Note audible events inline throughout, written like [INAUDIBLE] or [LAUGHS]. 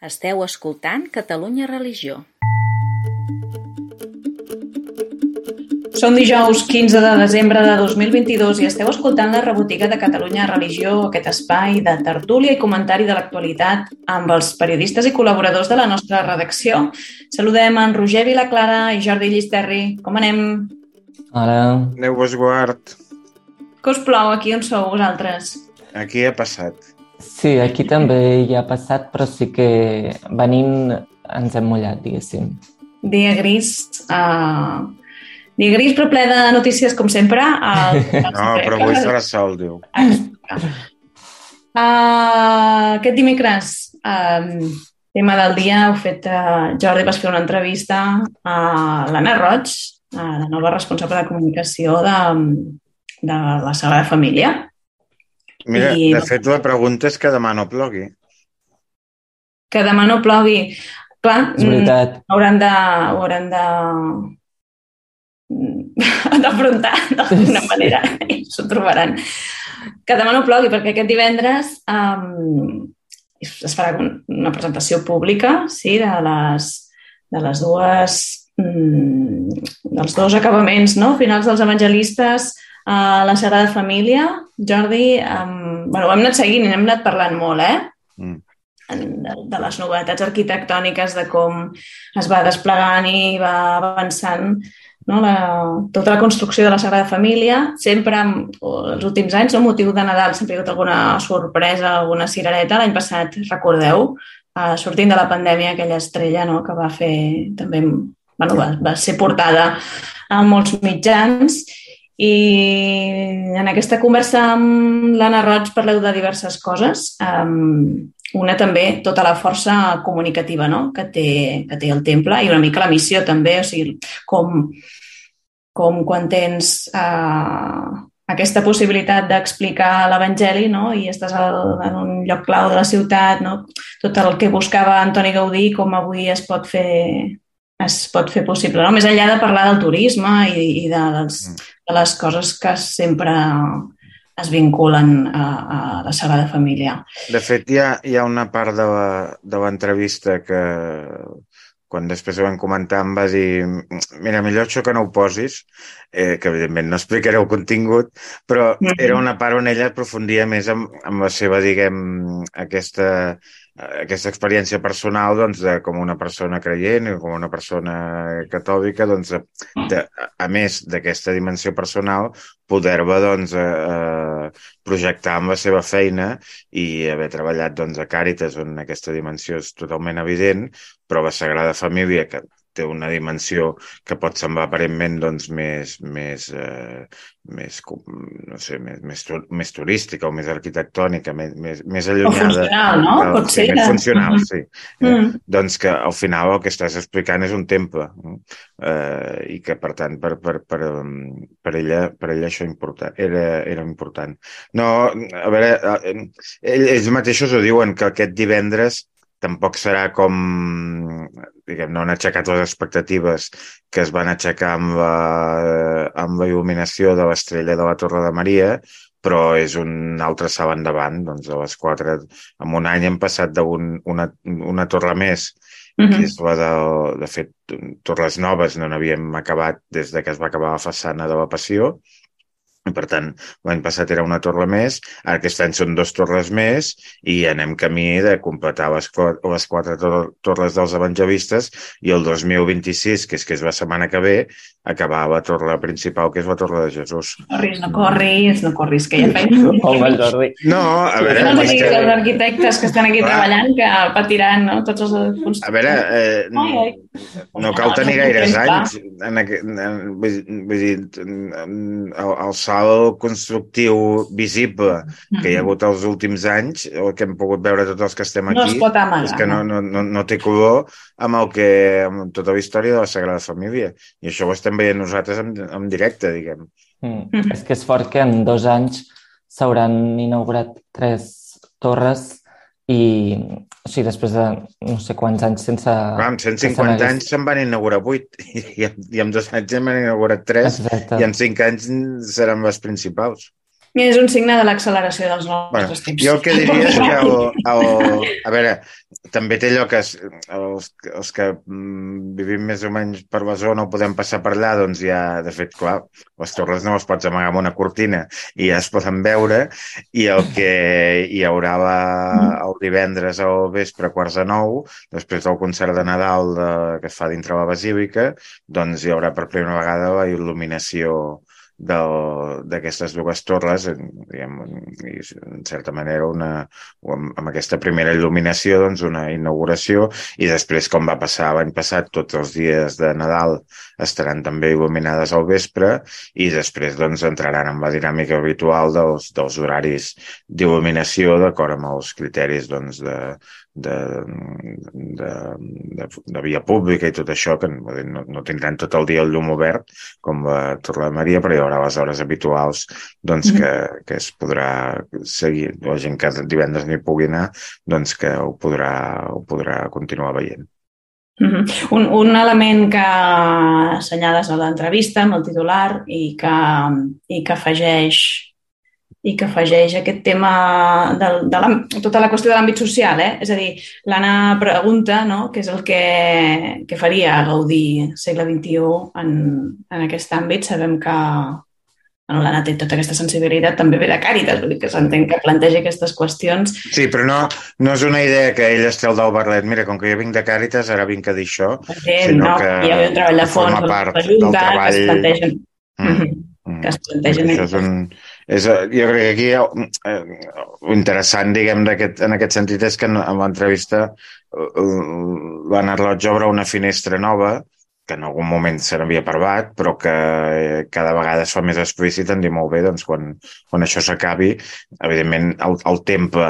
Esteu escoltant Catalunya Religió. Som dijous 15 de desembre de 2022 i esteu escoltant la rebotiga de Catalunya Religió, aquest espai de tertúlia i comentari de l'actualitat amb els periodistes i col·laboradors de la nostra redacció. Saludem en Roger Vilaclara i Jordi Llisterri. Com anem? Hola. Déu vos guard. Que us plou aquí on sou vosaltres? Aquí ha passat. Sí, aquí també hi ha passat, però sí que venint ens hem mullat, diguéssim. Dia gris, uh, dia gris però ple de notícies, com sempre. [LAUGHS] Uh, no, però avui farà sol, diu. Uh, aquest dimecres, uh, tema del dia, heu fet, uh, Jordi, vas fer una entrevista a l'Anna Roig, uh, la nova responsable de comunicació de, de la Sagrada Família. Mira, I... de fet, la pregunta és que demà no plogui. Que demà no plogui. Clar, és veritat. Mm, hauran de... Hauran de [LAUGHS] d'afrontar d'alguna manera i s'ho trobaran. Que demà no plogui, perquè aquest divendres um, es farà una presentació pública sí, de, les, de les dues um, dels dos acabaments no? finals dels evangelistes a la Sagrada Família, Jordi, um, bueno, ho hem anat seguint i hem anat parlant molt, eh? Mm. De, de les novetats arquitectòniques, de com es va desplegant i va avançant no? la, tota la construcció de la Sagrada Família, sempre, els últims anys, no? motiu de Nadal, sempre hi ha hagut alguna sorpresa, alguna cirereta. L'any passat, recordeu, uh, sortint de la pandèmia, aquella estrella no? que va fer també, bueno, va, va ser portada a molts mitjans i en aquesta conversa amb l'Anna Roig parleu de diverses coses. Um, una també, tota la força comunicativa no? que, té, que té el temple i una mica la missió també, o sigui, com, com quan tens uh, aquesta possibilitat d'explicar l'Evangeli no? i estàs al, en un lloc clau de la ciutat, no? tot el que buscava Antoni Gaudí, com avui es pot fer es pot fer possible, no? més enllà de parlar del turisme i, i de, dels, mm. de les coses que sempre es vinculen a, a la Sagrada Família. De fet, hi ha, hi ha una part de l'entrevista que quan després ho vam comentar em va dir mira, millor això que no ho posis, eh, que evidentment no explicaré el contingut, però mm -hmm. era una part on ella aprofundia més amb, amb la seva, diguem, aquesta aquesta experiència personal doncs, de, com una persona creient i com una persona catòlica, doncs, de, a més d'aquesta dimensió personal, poder-la doncs, eh, projectar amb la seva feina i haver treballat doncs, a Càritas, on aquesta dimensió és totalment evident, però la Sagrada Família, que té una dimensió que pot semblar aparentment doncs, més, més, eh, més, no sé, més, més, més turística o més arquitectònica, més, més, més allunyada. O funcional, no? Pot ser. Sí, més funcional, mm. sí. Mm. Eh, doncs que al final el que estàs explicant és un temple eh, i que, per tant, per, per, per, per, ella, per ella això important, era, era important. No, a veure, eh, ells mateixos ho diuen, que aquest divendres tampoc serà com, diguem, no han aixecat les expectatives que es van aixecar amb la, amb la il·luminació de l'estrella de la Torre de Maria, però és un altre salt endavant, doncs a les quatre, en un any hem passat d'una una torre més, uh -huh. que és la de, de fet, torres noves no n'havíem acabat des de que es va acabar la façana de la Passió, per tant, l'any passat era una torre més, ara aquest any són dues torres més i anem camí de completar les, les quatre torres dels evangelistes i el 2026, que és que és la setmana que ve, acabar la torre principal, que és la torre de Jesús. No corris, no corris, no corris, que ja Jordi. No, a veure... No diguis que... els arquitectes que estan aquí Clar. treballant que patiran no? tots els... A veure, eh, ai, ai. no cal tenir gaires anys. En aqu... en, vull, vull dir, el, el salt constructiu visible que hi ha hagut els últims anys, el que hem pogut veure tots els que estem aquí, no es pot amagar, és que no, no, no, no té color amb el que amb tota la història de la Sagrada Família. I això ho estem veient nosaltres en, en directe, diguem. Mm. Mm. És que és fort que en dos anys s'hauran inaugurat tres torres i o sigui, després de no sé quants anys sense... Clar, amb 150 anys se'n van inaugurar 8 [LAUGHS] i, i, en dos anys se'n van inaugurat 3 Exacte. i en 5 anys seran les principals. És un signe de l'acceleració dels nostres bueno, temps. Jo el que diria és que el, [LAUGHS] el, a veure, també té allò que es, els, els que mm, vivim més o menys per la zona o podem passar per allà, doncs ja, de fet, clar, les torres no les pots amagar amb una cortina i ja es poden veure i el que hi haurà la, el divendres al vespre, quarts de nou, després del concert de Nadal de, que es fa dintre la basílica, doncs hi haurà per primera vegada la il·luminació d'aquestes dues torres, diguem, i, en certa manera, una, amb, aquesta primera il·luminació, doncs una inauguració, i després, com va passar l'any passat, tots els dies de Nadal estaran també il·luminades al vespre, i després doncs, entraran en la dinàmica habitual dels, dels horaris d'il·luminació d'acord amb els criteris doncs, de, de, de, de, de via pública i tot això, que no, no tindran tot el dia el llum obert, com la Torre de Maria, però hi haurà les hores habituals doncs, que, que es podrà seguir, la gent que divendres n'hi pugui anar, doncs que ho podrà, ho podrà continuar veient. -huh. un, un element que assenyales a l'entrevista amb el titular i que, i que afegeix i que afegeix aquest tema de, de tota la qüestió de l'àmbit social. Eh? És a dir, l'Anna pregunta no? què és el que, que faria Gaudí segle XXI en, en aquest àmbit. Sabem que bueno, l'Anna té tota aquesta sensibilitat, també ve de Càritas, vull dir que s'entén que planteja aquestes qüestions. Sí, però no, no és una idea que ell esté al del Barlet. Mira, com que jo vinc de Càritas, ara vinc a dir això. Entén, sinó no, que hi ha un treball de fons, part del treball... que es plantegen... Mm. Mm. que es plantegen... Això és un, és, eh, jo crec que aquí eh, interessant, diguem, en aquest sentit és que en, en l'entrevista eh, l'Anna Arlotge obre una finestra nova que en algun moment se n'havia parlat, però que eh, cada vegada es fa més explícit en dir molt bé, doncs quan, quan això s'acabi, evidentment el, el temple,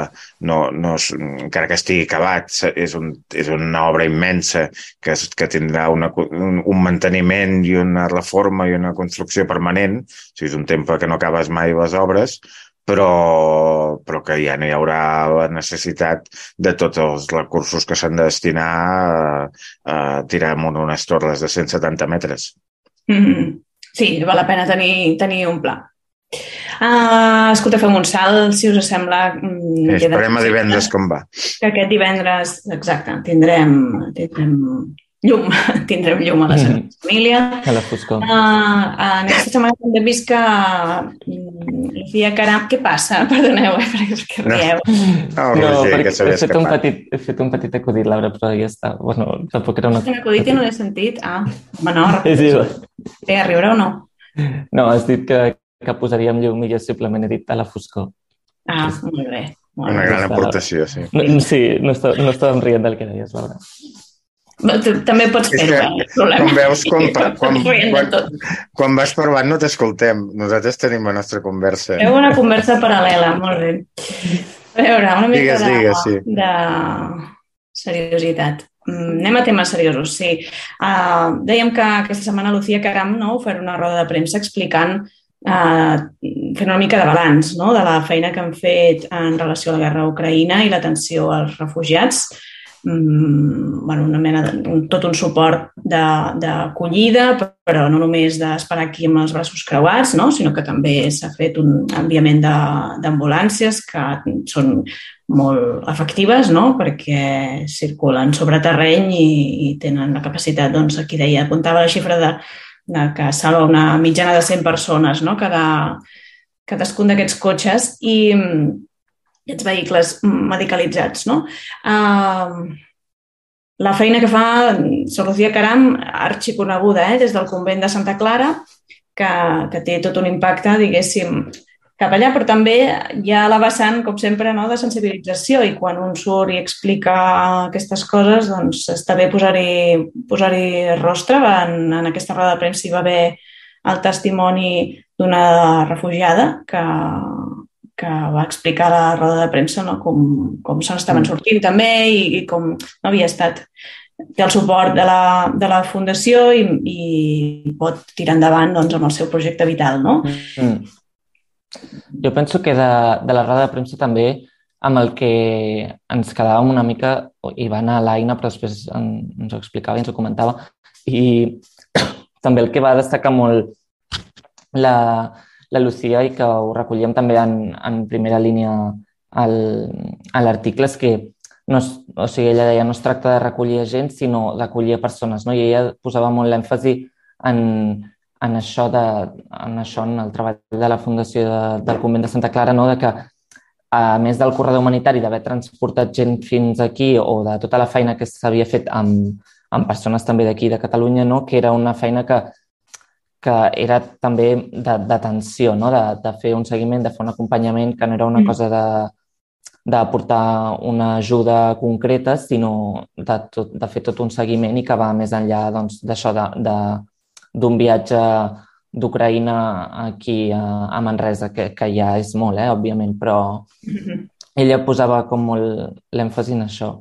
no, no és, encara que estigui acabat, és, un, és una obra immensa que, que tindrà una, un, un manteniment i una reforma i una construcció permanent, o sigui, és un temple que no acabes mai les obres, però, però que ja no hi haurà la necessitat de tots els recursos que s'han de destinar a, a tirar amb unes torres de 170 metres. Mm -hmm. Sí, val la pena tenir, tenir un pla. Uh, escolta, fem un salt, si us sembla. Mm, esperem a divendres com va. Que aquest divendres, exacte, tindrem, tindrem llum, [LAUGHS] tindrem llum a la mm. família. A la foscor. Uh, en aquesta setmana també hem vist que mm, Lucía Caram... Què passa? [LAUGHS] Perdoneu, eh, perquè rieu. No, no, no perquè he fet, un petit, he fet un petit acudit, Laura, però ja està. Bueno, tampoc era una... Un acudit i no l'he sentit? Ah, bueno, repeteixo. [LAUGHS] Té a riure o no? No, has dit que, que posaríem llum i jo simplement he dit a la foscor. Ah, molt bé. Molt una gran aportació, sí. No, sí, no, està, no estàvem rient del que deies, Laura. També pots fer-ho, eh? Com veus, quan, [LAUGHS] quan, quan, quan vas parlant no t'escoltem. Nosaltres tenim la nostra conversa. Feu una conversa paral·lela, molt bé. A veure, una mica digues, de, digues, sí. de seriositat. Mm, anem a temes seriosos, sí. Uh, dèiem que aquesta setmana Lucía Caram no, fer una roda de premsa explicant uh, fent una mica de balanç no? de la feina que han fet en relació a la guerra a Ucraïna i l'atenció als refugiats bueno, una mena de, un, tot un suport d'acollida, però no només d'esperar aquí amb els braços creuats, no? sinó que també s'ha fet un enviament d'ambulàncies que són molt efectives no? perquè circulen sobre terreny i, i tenen la capacitat, doncs aquí deia, apuntava la xifra de, de que salva una mitjana de 100 persones no? cada, cadascun d'aquests cotxes i, aquests vehicles medicalitzats. No? Uh, la feina que fa Solucia Caram, arxiconeguda eh, des del convent de Santa Clara, que, que té tot un impacte, diguéssim, cap allà, però també hi ha la vessant, com sempre, no, de sensibilització i quan un surt i explica aquestes coses, doncs està bé posar-hi posar, rostre. En, en aquesta roda de premsa hi va haver el testimoni d'una refugiada que, que va explicar a la roda de premsa no? com, com se n'estaven mm. sortint també i, i com no havia estat té el suport de la, de la Fundació i, i pot tirar endavant doncs, amb el seu projecte vital. No? Mm. Jo penso que de, de la roda de premsa també amb el que ens quedàvem una mica, i va anar a l'Aina, però després en, ens ho explicava i ens ho comentava, i [COUGHS] també el que va destacar molt la, la Lucía i que ho recollíem també en, en primera línia al, a l'article, és que no es, o sigui, ella deia no es tracta de recollir gent, sinó d'acollir persones, no? I ella posava molt l'èmfasi en, en això, de, en això, en el treball de la Fundació de, del Convent de Santa Clara, no? de que a més del corredor humanitari, d'haver transportat gent fins aquí o de tota la feina que s'havia fet amb, amb persones també d'aquí de Catalunya, no? que era una feina que, que era també d'atenció, no? de, de fer un seguiment, de fer un acompanyament, que no era una mm. cosa de d'aportar una ajuda concreta, sinó de, tot, de fer tot un seguiment i que va més enllà doncs, d'això doncs, d'un viatge d'Ucraïna aquí a, a Manresa, que, que ja és molt, eh, òbviament, però mm-hmm. ella posava com molt l'èmfasi en això.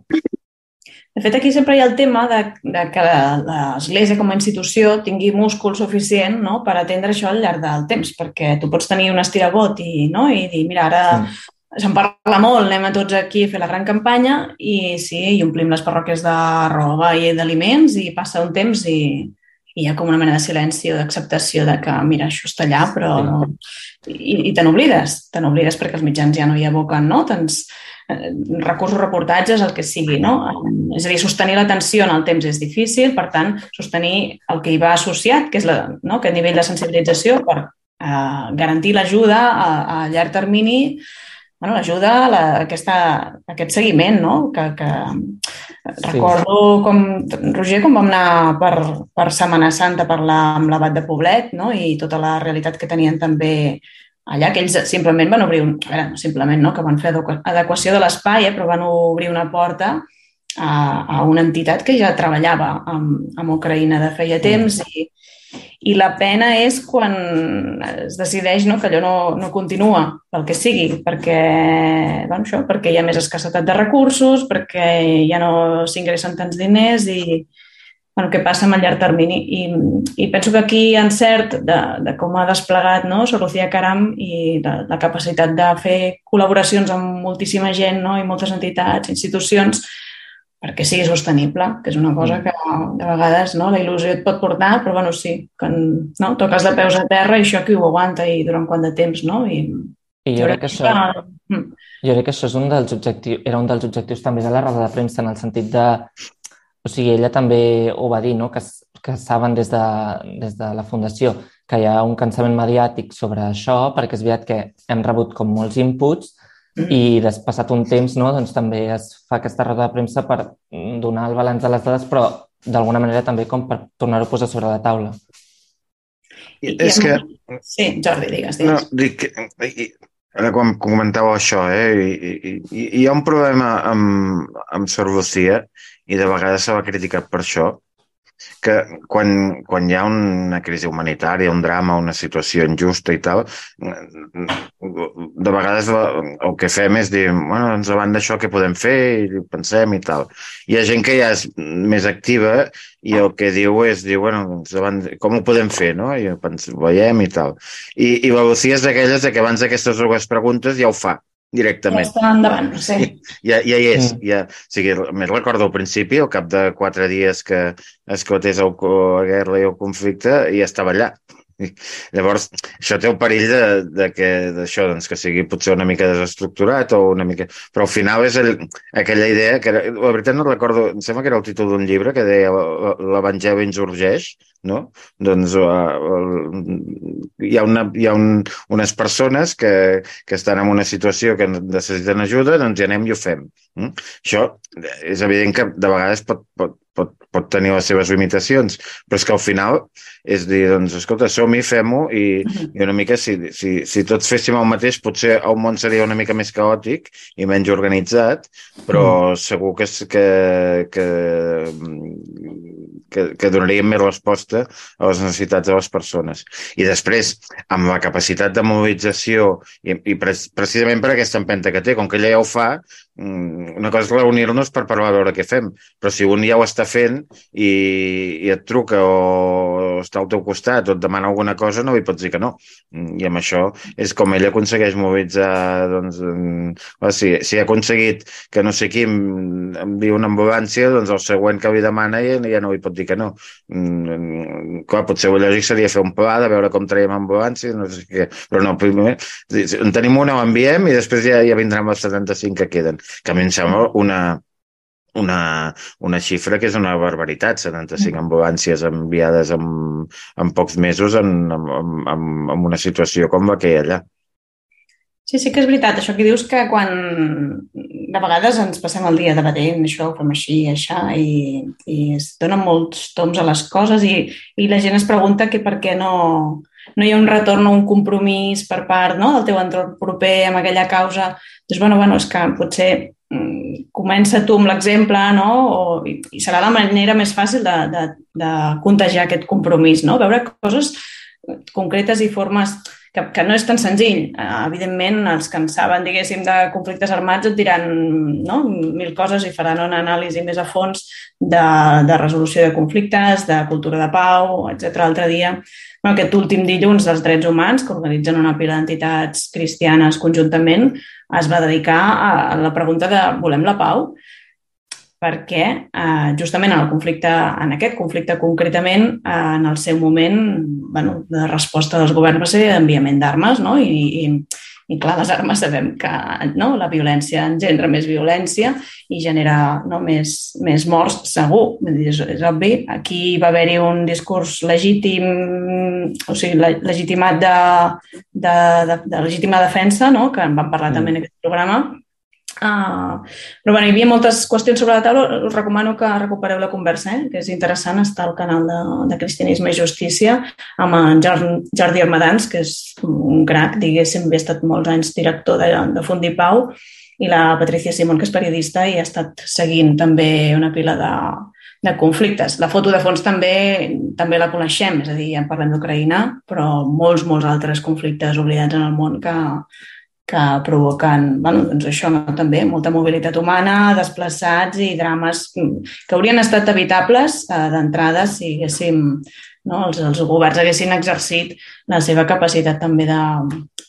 De fet, aquí sempre hi ha el tema de, de que l'Església com a institució tingui múscul suficient no, per atendre això al llarg del temps, perquè tu pots tenir un estiragot i, no, i dir, mira, ara mm. se'n parla molt, anem a tots aquí a fer la gran campanya i sí, i omplim les parròquies de roba i d'aliments i passa un temps i hi ha com una mena de silenci o d'acceptació de que, mira, això està allà, però... Sí. I, i te n'oblides, te n'oblides perquè els mitjans ja no hi aboquen, no? Tens eh, recursos, reportatges, el que sigui, no? És a dir, sostenir l'atenció en el temps és difícil, per tant, sostenir el que hi va associat, que és la, no? aquest nivell de sensibilització per eh, garantir l'ajuda a, a llarg termini bueno, l'ajuda, la, aquesta, aquest seguiment, no? Que, que sí. recordo com, Roger, com vam anar per, per Setmana Santa a parlar amb l'abat de Poblet, no? I tota la realitat que tenien també allà, que ells simplement van obrir, un, a veure, no simplement, no? que van fer adequació de l'espai, eh? però van obrir una porta a, a una entitat que ja treballava amb, amb Ucraïna de feia temps i, i la pena és quan es decideix no, que allò no, no continua, pel que sigui, perquè, bueno, això, perquè hi ha més escassetat de recursos, perquè ja no s'ingressen tants diners i bueno, què passa amb el llarg termini. I, i penso que aquí hi ha encert de, de com ha desplegat no, Solucia Caram i de, la capacitat de fer col·laboracions amb moltíssima gent no, i moltes entitats, institucions, perquè sigui sostenible, que és una cosa mm. que de vegades no, la il·lusió et pot portar, però bueno, sí, quan no, toques de peus a terra i això qui ho aguanta i durant quant de temps, no? I, I jo, crec que això, que... Mm. jo crec que això és un dels objectius, era un dels objectius també de la roda de premsa, en el sentit de... O sigui, ella també ho va dir, no? que, que saben des de, des de la Fundació que hi ha un cansament mediàtic sobre això, perquè és veritat que hem rebut com molts inputs, i des, passat un temps no, doncs, també es fa aquesta roda de premsa per donar el balanç de les dades, però d'alguna manera també com per tornar-ho a posar sobre la taula. I, és que... Sí, Jordi, digues, digues. No, dic, i, ara quan comentàveu això, eh, i, i, i, hi ha un problema amb, amb Sor Lucía i de vegades se va criticat per això, que quan, quan hi ha una crisi humanitària, un drama, una situació injusta i tal, de vegades el que fem és dir, bueno, doncs davant d'això què podem fer i pensem i tal. Hi ha gent que ja és més activa i el que diu és, diu, bueno, doncs davant, com ho podem fer, no? I pensem, veiem i tal. I, i la Lucía és d'aquelles que abans d'aquestes dues preguntes ja ho fa directament. Ja està endavant, sí. [LAUGHS] Ja, ja hi és. Mm. Ja, o sigui, més recordo al principi, al cap de quatre dies que esclatés el, la guerra i el conflicte, i estava allà. [LAUGHS] Llavors, això té el perill de, de que d'això, doncs, que sigui potser una mica desestructurat o una mica... Però al final és el, aquella idea que, era, la veritat no recordo, em sembla que era el títol d'un llibre que deia l'Evangeli insurgeix, no? Doncs uh, hi ha, una, hi ha un, unes persones que, que estan en una situació que necessiten ajuda, doncs hi anem i ho fem. Mm? Això és evident que de vegades pot, pot, pot, pot tenir les seves limitacions, però és que al final és dir, doncs, escolta, som-hi, fem-ho, i, i una mica, si, si, si tots féssim el mateix, potser el món seria una mica més caòtic i menys organitzat, però mm. segur que, que, que, que, que donaríem més resposta a les necessitats de les persones. I després, amb la capacitat de mobilització, i, i pre precisament per aquesta empenta que té, com que ella ja ho fa, una cosa és reunir-nos per parlar a veure què fem, però si un ja ho està fent i, i et truca o està al teu costat o et demana alguna cosa, no li pots dir que no. Mm, I amb això és com ell aconsegueix mobilitzar, doncs, si, si ha aconseguit que no sé qui envia una ambulància, doncs el següent que li demana ja, ja no li pot dir que no. Mm, clar, potser el lògic seria fer un pla de veure com traiem ambulància, no sé què, però no, primer en tenim una, ho enviem i després ja, ja vindran els 75 que queden, que a mi em sembla una, una, una xifra que és una barbaritat, 75 mm. ambulàncies enviades en, en pocs mesos en, en, en, en una situació com la que hi ha allà. Sí, sí que és veritat. Això que dius que quan de vegades ens passem el dia debatent això, ho fem així, això, i, i es donen molts toms a les coses i, i la gent es pregunta que per què no, no hi ha un retorn o un compromís per part no, del teu entorn proper amb aquella causa, doncs, bueno, bueno, és que potser mm, comença tu amb l'exemple, no? O, i, i serà la manera més fàcil de, de, de contagiar aquest compromís, no? Veure coses concretes i formes que, que no és tan senzill. Uh, evidentment, els que en saben, diguéssim, de conflictes armats et diran no? mil coses i faran una anàlisi més a fons de, de resolució de conflictes, de cultura de pau, etc. L'altre dia bueno, aquest últim dilluns dels drets humans, que organitzen una pila d'entitats cristianes conjuntament, es va dedicar a la pregunta de volem la pau? Perquè eh, justament en el conflicte, en aquest conflicte concretament, eh, en el seu moment bueno, de resposta dels governs va ser enviament d'armes no? I, i i clar, les armes sabem que no, la violència engendra més violència i genera no, més, més morts, segur. És, és obvi. Aquí va haver-hi un discurs legítim, o sigui, legitimat de, de, de, de legítima defensa, no? que en vam parlar mm. també en aquest programa, Uh, però bueno, hi havia moltes qüestions sobre la taula. Us recomano que recupereu la conversa, eh? que és interessant. Està al canal de, de Cristianisme i Justícia amb en Jordi Armadans, que és un crac, diguéssim, havia estat molts anys director de, de Fundi Pau, i la Patricia Simón, que és periodista i ha estat seguint també una pila de, de conflictes. La foto de fons també també la coneixem, és a dir, ja parlem d'Ucraïna, però molts, molts altres conflictes oblidats en el món que, que provoquen bueno, doncs això no, també, molta mobilitat humana, desplaçats i drames que haurien estat evitables eh, d'entrada si haguéssim, no, els, els governs haguessin exercit la seva capacitat també de,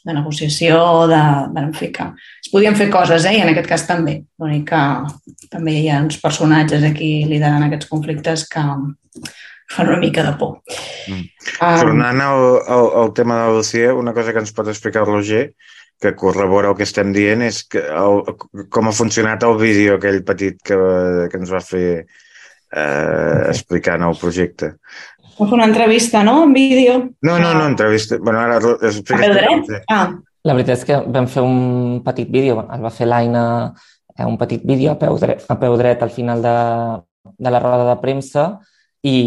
de negociació, de, de en fi, que es podien fer coses, eh, i en aquest cas també. L'únic que també hi ha uns personatges aquí liderant aquests conflictes que fan una mica de por. Mm. Um, Tornant al, al, al tema de la una cosa que ens pot explicar el Roger que corrobora el que estem dient és que el, com ha funcionat el vídeo aquell petit que, que ens va fer eh, explicant el projecte. Va fer una entrevista, no?, en vídeo. No, no, no, entrevista. Bueno, ara expliques... A peu dret? Ah. La veritat és que vam fer un petit vídeo, el va fer l'Aina, eh, un petit vídeo a peu dret, a peu dret al final de, de la roda de premsa i,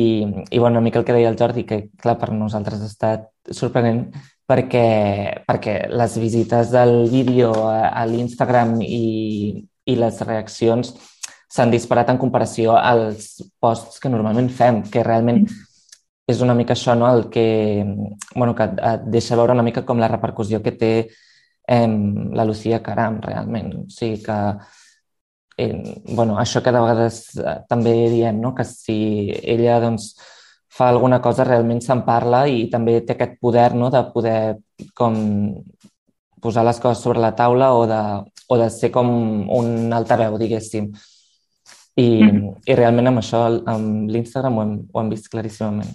i bueno, una mica el que deia el Jordi, que clar, per nosaltres ha estat sorprenent perquè, perquè les visites del vídeo a, a l'Instagram i, i les reaccions s'han disparat en comparació als posts que normalment fem, que realment és una mica això, no? el que, bueno, que et deixa veure una mica com la repercussió que té eh, la Lucía Caram, realment. O sigui que, eh, bueno, això que de vegades eh, també diem, no? que si ella, doncs, fa alguna cosa realment se'n parla i també té aquest poder no? de poder com posar les coses sobre la taula o de, o de ser com un altaveu, diguéssim. I, mm. i realment amb això, amb l'Instagram, ho, hem, ho hem vist claríssimament.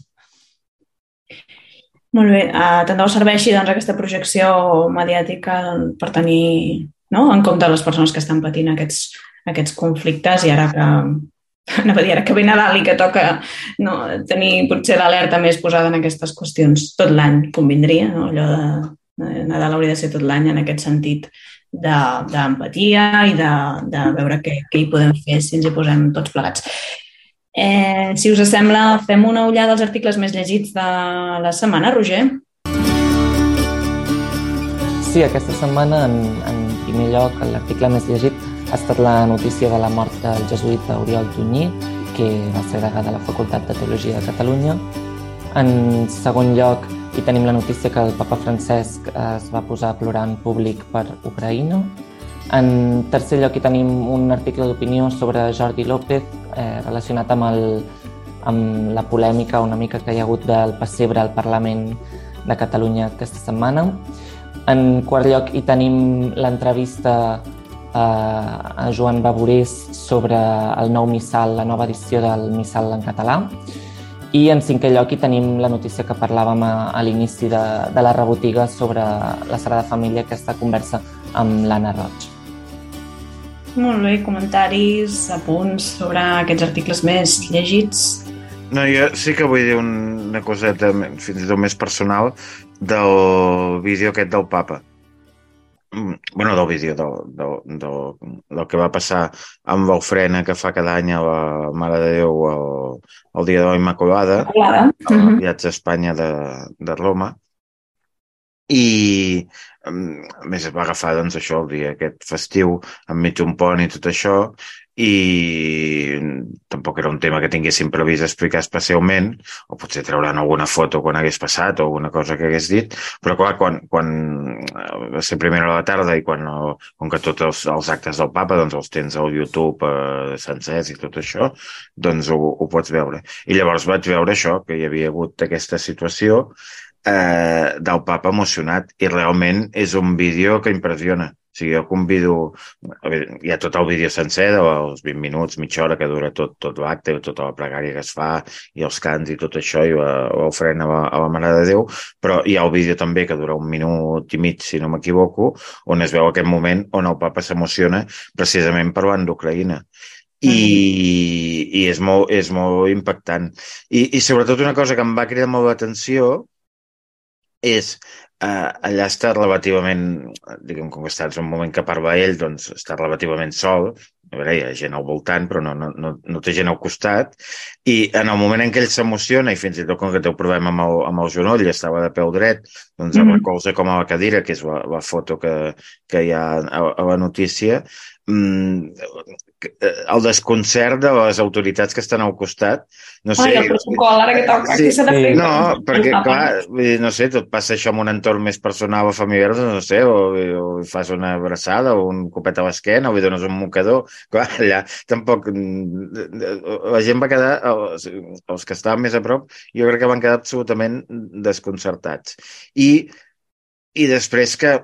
Molt bé. Uh, tant de bo serveixi doncs, aquesta projecció mediàtica doncs, per tenir no? en compte les persones que estan patint aquests, aquests conflictes i ara que, [LAUGHS] anava a dir, ara que ve Nadal i que toca no, tenir potser l'alerta més posada en aquestes qüestions tot l'any convindria, no? allò de Nadal hauria de ser tot l'any en aquest sentit d'empatia i de, de veure què, què hi podem fer si ens hi posem tots plegats. Eh, si us sembla, fem una ullada als articles més llegits de la setmana, Roger? Sí, aquesta setmana, en, en primer lloc, l'article més llegit ha estat la notícia de la mort del jesuïta Oriol Tunyí, que va ser degà de la Facultat de Teologia de Catalunya. En segon lloc, hi tenim la notícia que el papa Francesc es va posar a plorar en públic per Ucraïna. En tercer lloc hi tenim un article d'opinió sobre Jordi López eh, relacionat amb, el, amb la polèmica una mica que hi ha hagut del pessebre al Parlament de Catalunya aquesta setmana. En quart lloc hi tenim l'entrevista a, a Joan Baborés sobre el nou missal, la nova edició del missal en català. I en cinquè lloc hi tenim la notícia que parlàvem a, a l'inici de, de la rebotiga sobre la Sagrada Família, aquesta conversa amb l'Anna Roig. Molt bé, comentaris, apunts sobre aquests articles més llegits. No, jo sí que vull dir una coseta fins i tot més personal del vídeo aquest del papa. Mm, bueno, del vídeo, del, del, del, del que va passar amb l'ofrena que fa cada any a la Mare de Déu el, el dia de la Immaculada, Immaculada. al viatge a Espanya de, de Roma. I a més es va agafar doncs, això el dia aquest festiu enmig un pont i tot això i tampoc era un tema que tinguéssim previst explicar especialment o potser trauran alguna foto quan hagués passat o alguna cosa que hagués dit però clar, quan, quan va ser primera a la tarda i quan, com que tots els, els actes del papa doncs els tens al YouTube eh, sencers i tot això doncs ho, ho pots veure i llavors vaig veure això, que hi havia hagut aquesta situació eh, del papa emocionat i realment és un vídeo que impressiona. O sigui, jo convido... Hi ha tot el vídeo sencer dels 20 minuts, mitja hora que dura tot, tot l'acte, tota la pregària que es fa i els cants i tot això i l'ofrena a, a la Mare de Déu, però hi ha el vídeo també que dura un minut i mig, si no m'equivoco, on es veu aquest moment on el papa s'emociona precisament parlant d'Ucraïna. I, i és, molt, és molt impactant. I, I sobretot una cosa que em va cridar molt l'atenció és eh, allà està relativament, diguem, com que estàs en un moment que parla ell, doncs està relativament sol, a veure, hi ha gent al voltant, però no, no, no, no té gent al costat, i en el moment en què ell s'emociona, i fins i tot com que té un problema amb el, amb el genoll i estava de peu dret, doncs mm -hmm. recolza com a la cadira, que és la, la foto que, que hi ha a, a la notícia, el desconcert de les autoritats que estan al costat. No sé, Ai, el protocol, ara que toca, sí, s'ha de fer. No, perquè, clar, no sé, tot passa això en un entorn més personal o familiar, doncs no sé, o, o fas una abraçada o un copet a l'esquena o li dones un mocador. Clar, allà tampoc... La gent va quedar, els, els que estaven més a prop, jo crec que van quedar absolutament desconcertats. I, i després que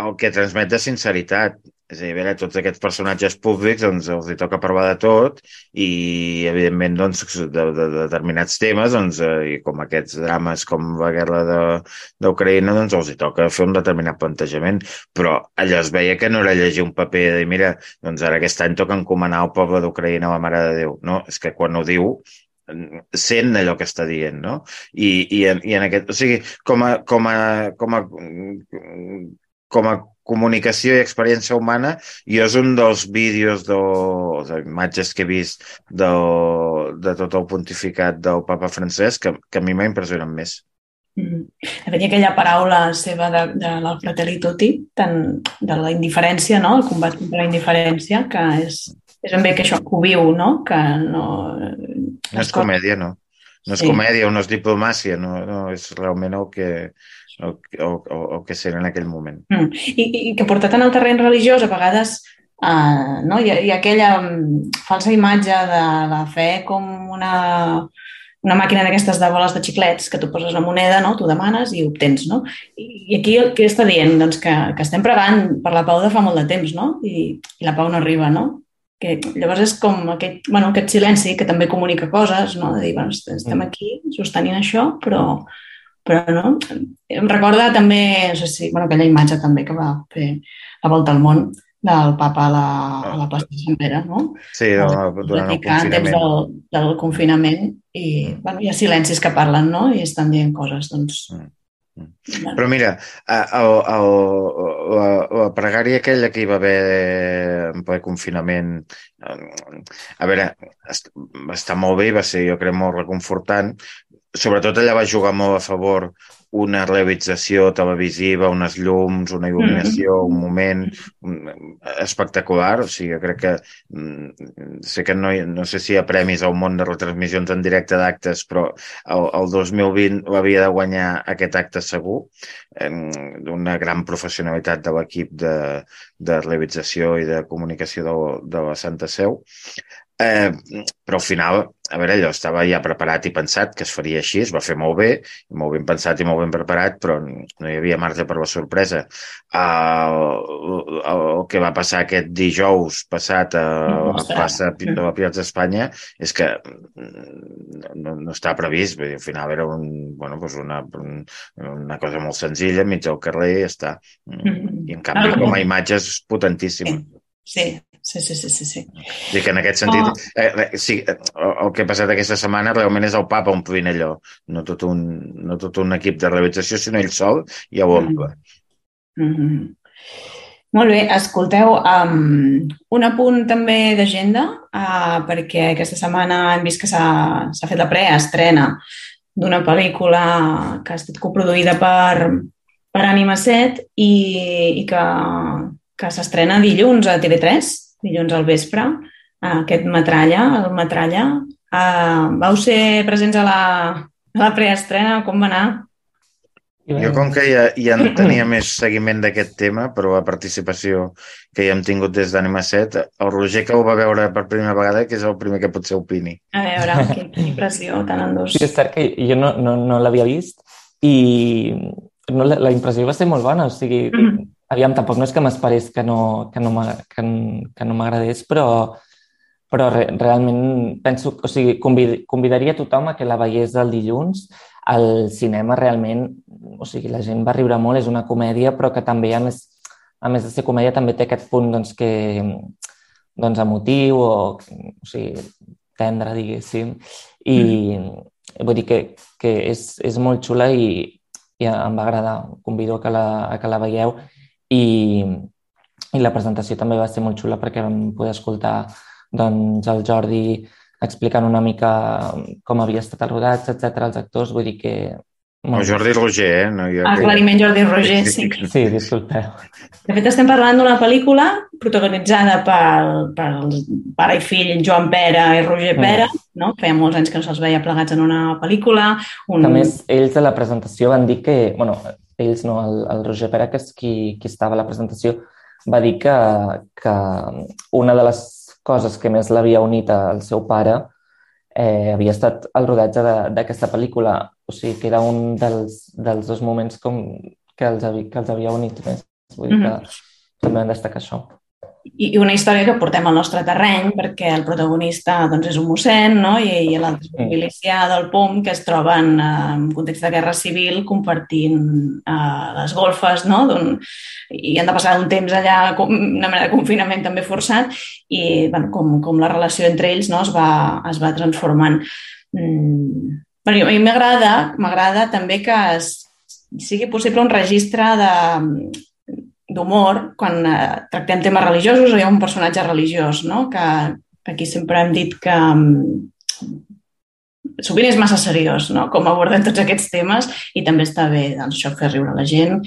el que transmet de sinceritat. És a dir, a veure, tots aquests personatges públics doncs, els hi toca parlar de tot i, evidentment, doncs, de, de, de determinats temes, doncs, eh, i com aquests drames com la guerra d'Ucraïna, doncs, els hi toca fer un determinat plantejament. Però allò es veia que no era llegir un paper de dir, mira, doncs ara aquest any toca encomanar el poble d'Ucraïna la Mare de Déu. No, és que quan ho diu, sent allò que està dient, no? I, i, en, i en aquest... O sigui, com a, com a, com a com a comunicació i experiència humana, jo és un dels vídeos de, de imatges que he vist de, de tot el pontificat del papa francès que, que a mi m'ha impressionat més. Mm. Tenia aquella paraula seva de, de la fratelli tutti, tant de la indiferència, no? el combat contra la indiferència, que és, és ben bé que això que ho viu, no? que no... No és comèdia, no. No és sí. comèdia o no és diplomàcia, no, no és realment el que, el, el, el, el que sent en aquell moment. Mm. I, I que portat en el terreny religiós, a vegades uh, no? hi, ha, hi ha aquella um, falsa imatge de la fe com una, una màquina d'aquestes de boles de xiclets que tu poses la moneda, no? tu demanes i obtens. No? I, I aquí què està dient? Doncs que, que estem pregant per la pau de fa molt de temps no? I, i la pau no arriba. No? que llavors és com aquest, bueno, aquest silenci que també comunica coses, no? de dir, bueno, estem mm. aquí sostenint això, però, però no? Em recorda també, no sé si, bueno, aquella imatge també que va fer la volta al món del papa a la, a la plaça de Sant Pere, no? Sí, no, durant el confinament. Del, del confinament i mm. bueno, hi ha silencis que parlen, no? I estan dient coses, doncs... Mm Mm. Però mira, el, el, la, la pregària aquella que hi va haver en ple confinament, a veure, està molt bé, va ser, jo crec, molt reconfortant, sobretot allà va jugar molt a favor una realització televisiva, unes llums, una il·luminació, un moment espectacular. O sigui, crec que mm, sé que no, no sé si hi ha premis al món de retransmissions en directe d'actes, però el, el 2020 havia de guanyar aquest acte segur, d'una gran professionalitat de l'equip de, de realització i de comunicació de, de la Santa Seu. Eh, però al final, a veure, allò estava ja preparat i pensat que es faria així, es va fer molt bé, molt ben pensat i molt ben preparat, però no hi havia marge per la sorpresa. El, el, el que va passar aquest dijous passat a, a plaça de la Piazza d'Espanya és que no, no està previst, vull dir, al final era un, bueno, doncs una, una cosa molt senzilla, mig al carrer i ja està. I en canvi, com a imatge és potentíssima. Sí, sí, sí, sí, sí. sí. I que en aquest sentit, oh. eh, sí, el que ha passat aquesta setmana realment és el papa omplint allò, no tot un, no tot un equip de realització, sinó ell sol i ho omple. Mm -hmm. Molt bé, escolteu, um, un apunt també d'agenda, uh, perquè aquesta setmana hem vist que s'ha fet la preestrena d'una pel·lícula que ha estat coproduïda per, per Anima 7 i, i que que s'estrena dilluns a TV3, dilluns al vespre, aquest Metralla, el Metralla. Uh, vau ser presents a la, a la preestrena, com va anar? Jo, com que ja, ja en tenia més seguiment d'aquest tema, però la participació que ja hem tingut des d'Anima 7, el Roger que ho va veure per primera vegada, que és el primer que potser opini. A veure, que, que impressió, tant en dos. Sí, és cert que jo no, no, no l'havia vist i no, la, la impressió va ser molt bona, o sigui, mm -hmm aviam, tampoc no és que m'esperés que no, que no m'agradés, però, però re, realment penso, o sigui, convid, convidaria tothom a que la veiés el dilluns. al cinema realment, o sigui, la gent va riure molt, és una comèdia, però que també, a més, a més de ser comèdia, també té aquest punt doncs, que, doncs, emotiu o, o sigui, tendre, diguéssim. I mm. vull dir que, que és, és molt xula i, i em va agradar. Convido a que la, a que la veieu i, i la presentació també va ser molt xula perquè vam poder escoltar doncs, el Jordi explicant una mica com havia estat el rodatge, etc els actors, vull dir que... No, Jordi Roger, eh? No, jo... Aclariment Jordi Roger, [LAUGHS] sí. Sí, disculpeu. De fet, estem parlant d'una pel·lícula protagonitzada pel, pel pare i fill Joan Pera i Roger Pera, mm. no? Feia molts anys que no se'ls veia plegats en una pel·lícula. Un... A més, ells a la presentació van dir que... Bueno, ells, no, el, el Roger Pera, que és qui, qui estava a la presentació, va dir que, que una de les coses que més l'havia unit al seu pare eh, havia estat el rodatge d'aquesta pel·lícula. O sigui, que era un dels, dels dos moments com que els, havia, que els havia unit més. Vull dir mm -hmm. que també van destacar això i una història que portem al nostre terreny perquè el protagonista doncs, és un mossèn no? i, i l'altre és un milicià del POM que es troben eh, en context de guerra civil compartint eh, les golfes no? i han de passar un temps allà, una mena de confinament també forçat i bueno, com, com la relació entre ells no? es, va, es va transformant. Mm. Bueno, a mi m'agrada m'agrada també que es, sigui possible un registre de, d'humor quan eh, tractem temes religiosos o hi ha un personatge religiós, no? que aquí sempre hem dit que um, sovint és massa seriós, no? com aborden tots aquests temes i també està bé doncs, això fer riure la gent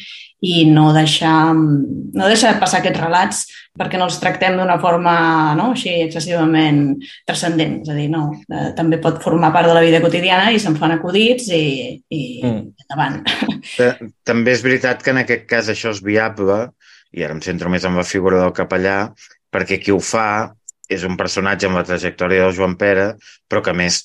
i no deixar, no deixar passar aquests relats perquè no els tractem d'una forma no? així excessivament transcendent. És a dir, no, eh, també pot formar part de la vida quotidiana i se'n fan acudits i, i mm. endavant. [LAUGHS] També és veritat que en aquest cas això és viable, i ara em centro més en la figura del capellà, perquè qui ho fa és un personatge amb la trajectòria del Joan Pere, però que més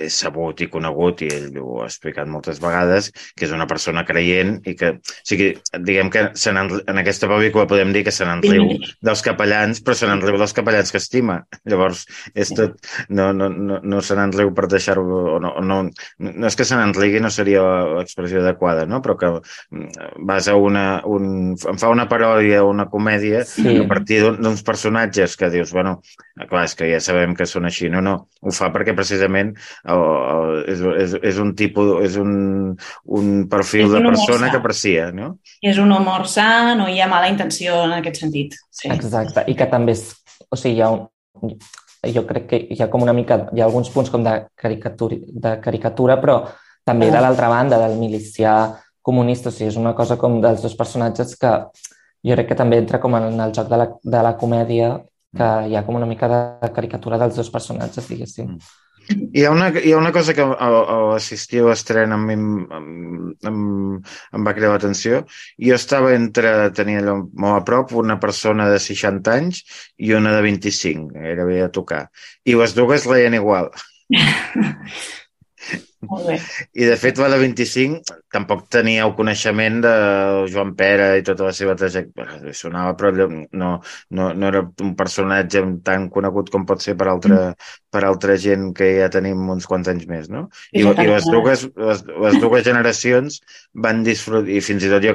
és sabut i conegut, i ell ho ha explicat moltes vegades, que és una persona creient i que, o sigui, diguem que se en aquesta pel·lícula podem dir que se n'enriu dels capellans, però se n'enriu dels capellans que estima. [LAUGHS] Llavors, és tot, no, no, no, no se n'enriu per deixar-ho, no, no, no és que se n'enrigui, no seria l'expressió adequada, no? però que mm, vas a una, un, em fa una paròdia o una comèdia sí. a partir d'uns personatges que dius, bueno, clar, és que ja sabem que són així, no, no, ho fa perquè precisament realment o, és, és, és un tipus, és un, un perfil és un de persona que aprecia, no? És un humor sa, no hi ha mala intenció en aquest sentit. Sí. Exacte, i que també és, o sigui, hi ha un, jo crec que hi ha com una mica, hi ha alguns punts com de caricatura, de caricatura però també de l'altra banda, del milicià comunista, o sigui, és una cosa com dels dos personatges que jo crec que també entra com en el joc de la, de la comèdia, que hi ha com una mica de caricatura dels dos personatges, diguéssim. Mm. Hi ha, una, hi ha una cosa que al, al assistir a l'estrena em, em, em, em va cridar l'atenció. Jo estava entre, tenia allò molt a prop, una persona de 60 anys i una de 25, gairebé a tocar. I les dues leien igual. [LAUGHS] I de fet, la de 25 tampoc tenia el coneixement de Joan Pere i tota la seva trajectòria. Sonava, però no, no, no era un personatge tan conegut com pot ser per altra, per altra gent que ja tenim uns quants anys més, no? I, i les, dues, les, les dues generacions van disfrutar, i fins i tot jo,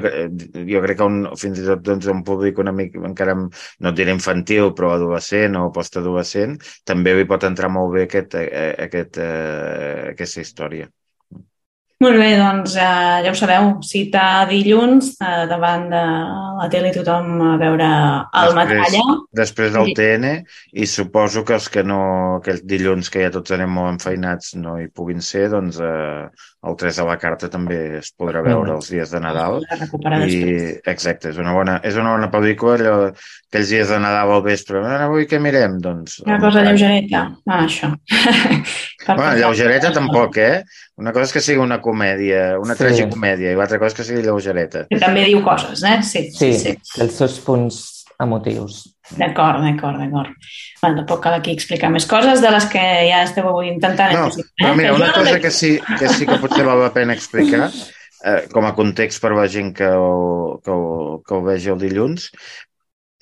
jo crec que un, fins i tot doncs, un públic una mica encara, no diré infantil, però adolescent o postadolescent, també hi pot entrar molt bé aquest, eh, aquest, eh, aquesta història. Molt bé, doncs eh, ja ho sabeu, cita dilluns eh, davant de la tele tothom a veure el després, Metralla. Després del TN i suposo que els que no, aquells dilluns que ja tots anem molt enfeinats no hi puguin ser, doncs eh, el 3 de la carta també es podrà veure els dies de Nadal. I, exacte, és una bona, és una bona pel·lícula, allò, aquells dies de Nadal al vespre. Ara avui què mirem? Doncs, una cosa lleugereta. Ah, això. [LAUGHS] bueno, lleugereta tampoc, eh? Una cosa és que sigui una comèdia, una sí. tragicomèdia, i l'altra cosa és que sigui lleugereta. Que també diu coses, eh? Sí, sí, sí. sí. Els seus punts emotius. D'acord, d'acord, d'acord. Bueno, tampoc cal aquí explicar més coses de les que ja esteu avui intentant. No, eh? però mira, [LAUGHS] una cosa que sí, que sí que potser val la pena explicar, eh, com a context per la gent que ho, que ho, que ho vegi el dilluns,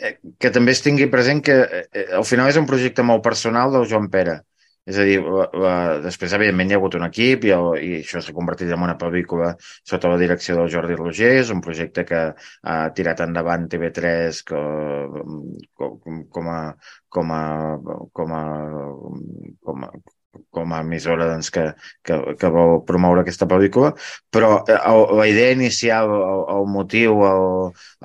eh, que també es tingui present que eh, al final és un projecte molt personal del Joan Pere. És a dir, la, la, després, evidentment, hi ha hagut un equip i, el, i això s'ha convertit en una pel·lícula sota la direcció del Jordi Roger. És un projecte que ha tirat endavant TV3 com, com, com a, com a, com a, com a, com a emissora doncs, que, que, que vol promoure aquesta pel·lícula, però eh, el, la idea inicial, el, el motiu, el,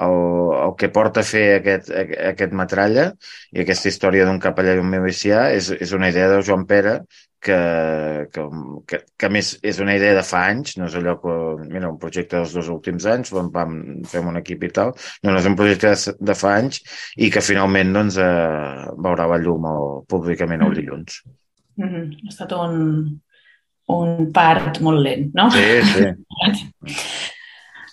el, el que porta a fer aquest, aquest metralla i aquesta història d'un capellà i un milicià és, és una idea de Joan Pere que, que, que, que a més és una idea de fa anys, no és allò que, mira, un projecte dels dos últims anys, vam, vam fem un equip i tal, no, no és un projecte de, de fa anys i que finalment doncs, eh, veurà la llum el, públicament el dilluns. Mm. Mm -hmm. Ha estat un, un part molt lent, no? Sí, sí. [LAUGHS]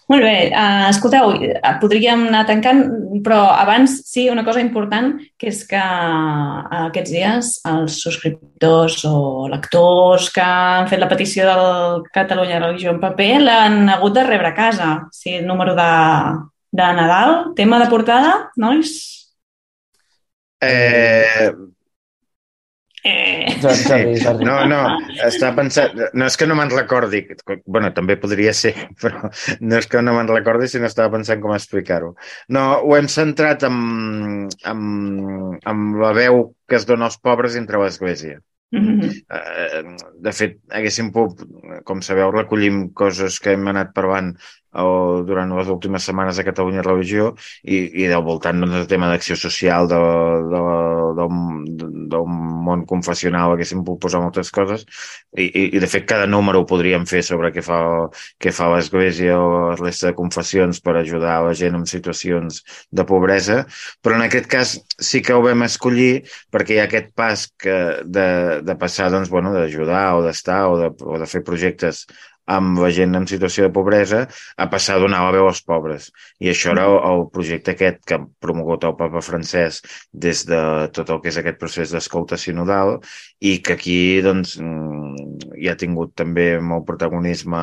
Molt bé, uh, escolteu, podríem anar tancant, però abans sí, una cosa important, que és que uh, aquests dies els subscriptors o lectors que han fet la petició del Catalunya Religió en paper l'han hagut de rebre a casa. O sigui, número de, de Nadal, tema de portada, nois? Eh, Eh... Jordi, Jordi. No, no, està pensant... No és que no me'n recordi, bueno, també podria ser, [LAUGHS] però no és que no me'n recordi, sinó estava pensant com explicar-ho. No, ho hem centrat en, en, en la veu que es dona als pobres entre l'Església. Mm -hmm. De fet, haguéssim pogut, com sabeu, recollim coses que hem anat parlant o durant les últimes setmanes a Catalunya Religió i, i del voltant doncs, del tema d'acció social de, de, del, del món confessional haguéssim pogut posar moltes coses. I, i, i de fet cada número ho podríem fer sobre què fa, què fa l'Església o la resta de confessions per ajudar la gent en situacions de pobresa. Però en aquest cas sí que ho vam escollir perquè hi ha aquest pas que de, de passar doncs, bueno, d'ajudar o d'estar o, de, o de fer projectes amb la gent en situació de pobresa a passar a donar la veu als pobres. I això era el, projecte aquest que ha promogut el papa francès des de tot el que és aquest procés d'escolta sinodal i que aquí doncs, mm, hi ha tingut també molt protagonisme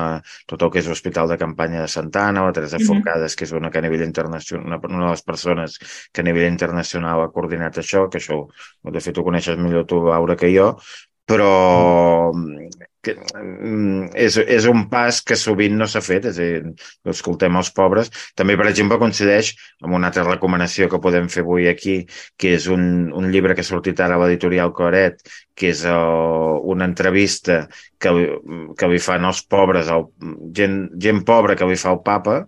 tot el que és l'Hospital de Campanya de Santana, la Teresa mm -hmm. Forcades, que és una que a nivell internacional, una, una de les persones que a nivell internacional ha coordinat això, que això, de fet, ho coneixes millor tu, Laura, que jo, però que, mm, és, és un pas que sovint no s'ha fet, és a dir, escoltem els pobres. També, per exemple, coincideix amb una altra recomanació que podem fer avui aquí, que és un, un llibre que ha sortit ara a l'editorial Coret, que és uh, una entrevista que, que li fan els pobres, el, gent, gent pobra que li fa el papa,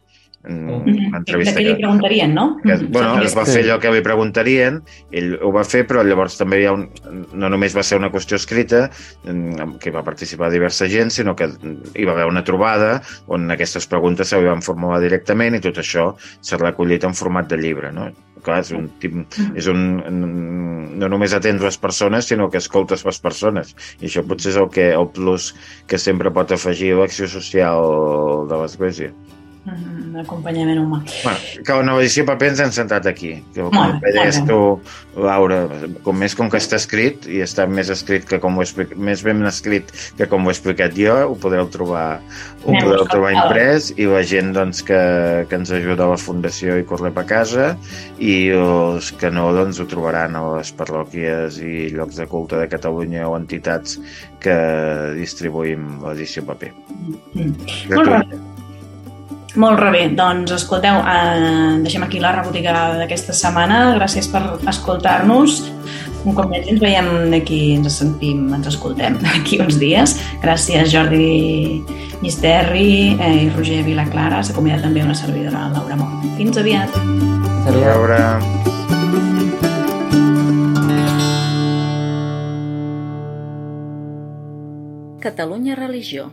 Mm. Entrevista de què li preguntarien, no? Que, bueno, es va fer allò que li preguntarien, ell ho va fer, però llavors també hi ha un... No només va ser una qüestió escrita, que va participar diversa gent, sinó que hi va haver una trobada on aquestes preguntes se van formular directament i tot això s'ha recollit en format de llibre, no? Clar, és un, és un, no només atens les persones, sinó que escoltes les persones. I això potser és el, que, el plus que sempre pot afegir l'acció social de l'Església. Mm, acompanyament humà. Bueno, que nova edició paper ens hem sentat aquí. Que, com molt, deies tu, Laura, com més com que està escrit, i està més escrit que com ho explic, més ben escrit que com ho he explicat jo, ho podreu trobar, ho Anem podreu trobar imprès i la gent doncs, que, que ens ajuda a la Fundació i Corre a casa i els que no doncs, ho trobaran a les parròquies i llocs de culte de Catalunya o entitats que distribuïm l'edició paper. Mm. Molt bé. Molt bé, doncs escolteu, eh, deixem aquí la rebotiga d'aquesta setmana. Gràcies per escoltar-nos. Un cop més ens veiem d'aquí, ens sentim, ens escoltem [LAUGHS] d'aquí uns dies. Gràcies Jordi Misterri eh, i Roger Vilaclara. S'ha convidat també una servidora, Laura Mort. Fins aviat. Fins aviat. Laura. Catalunya Religió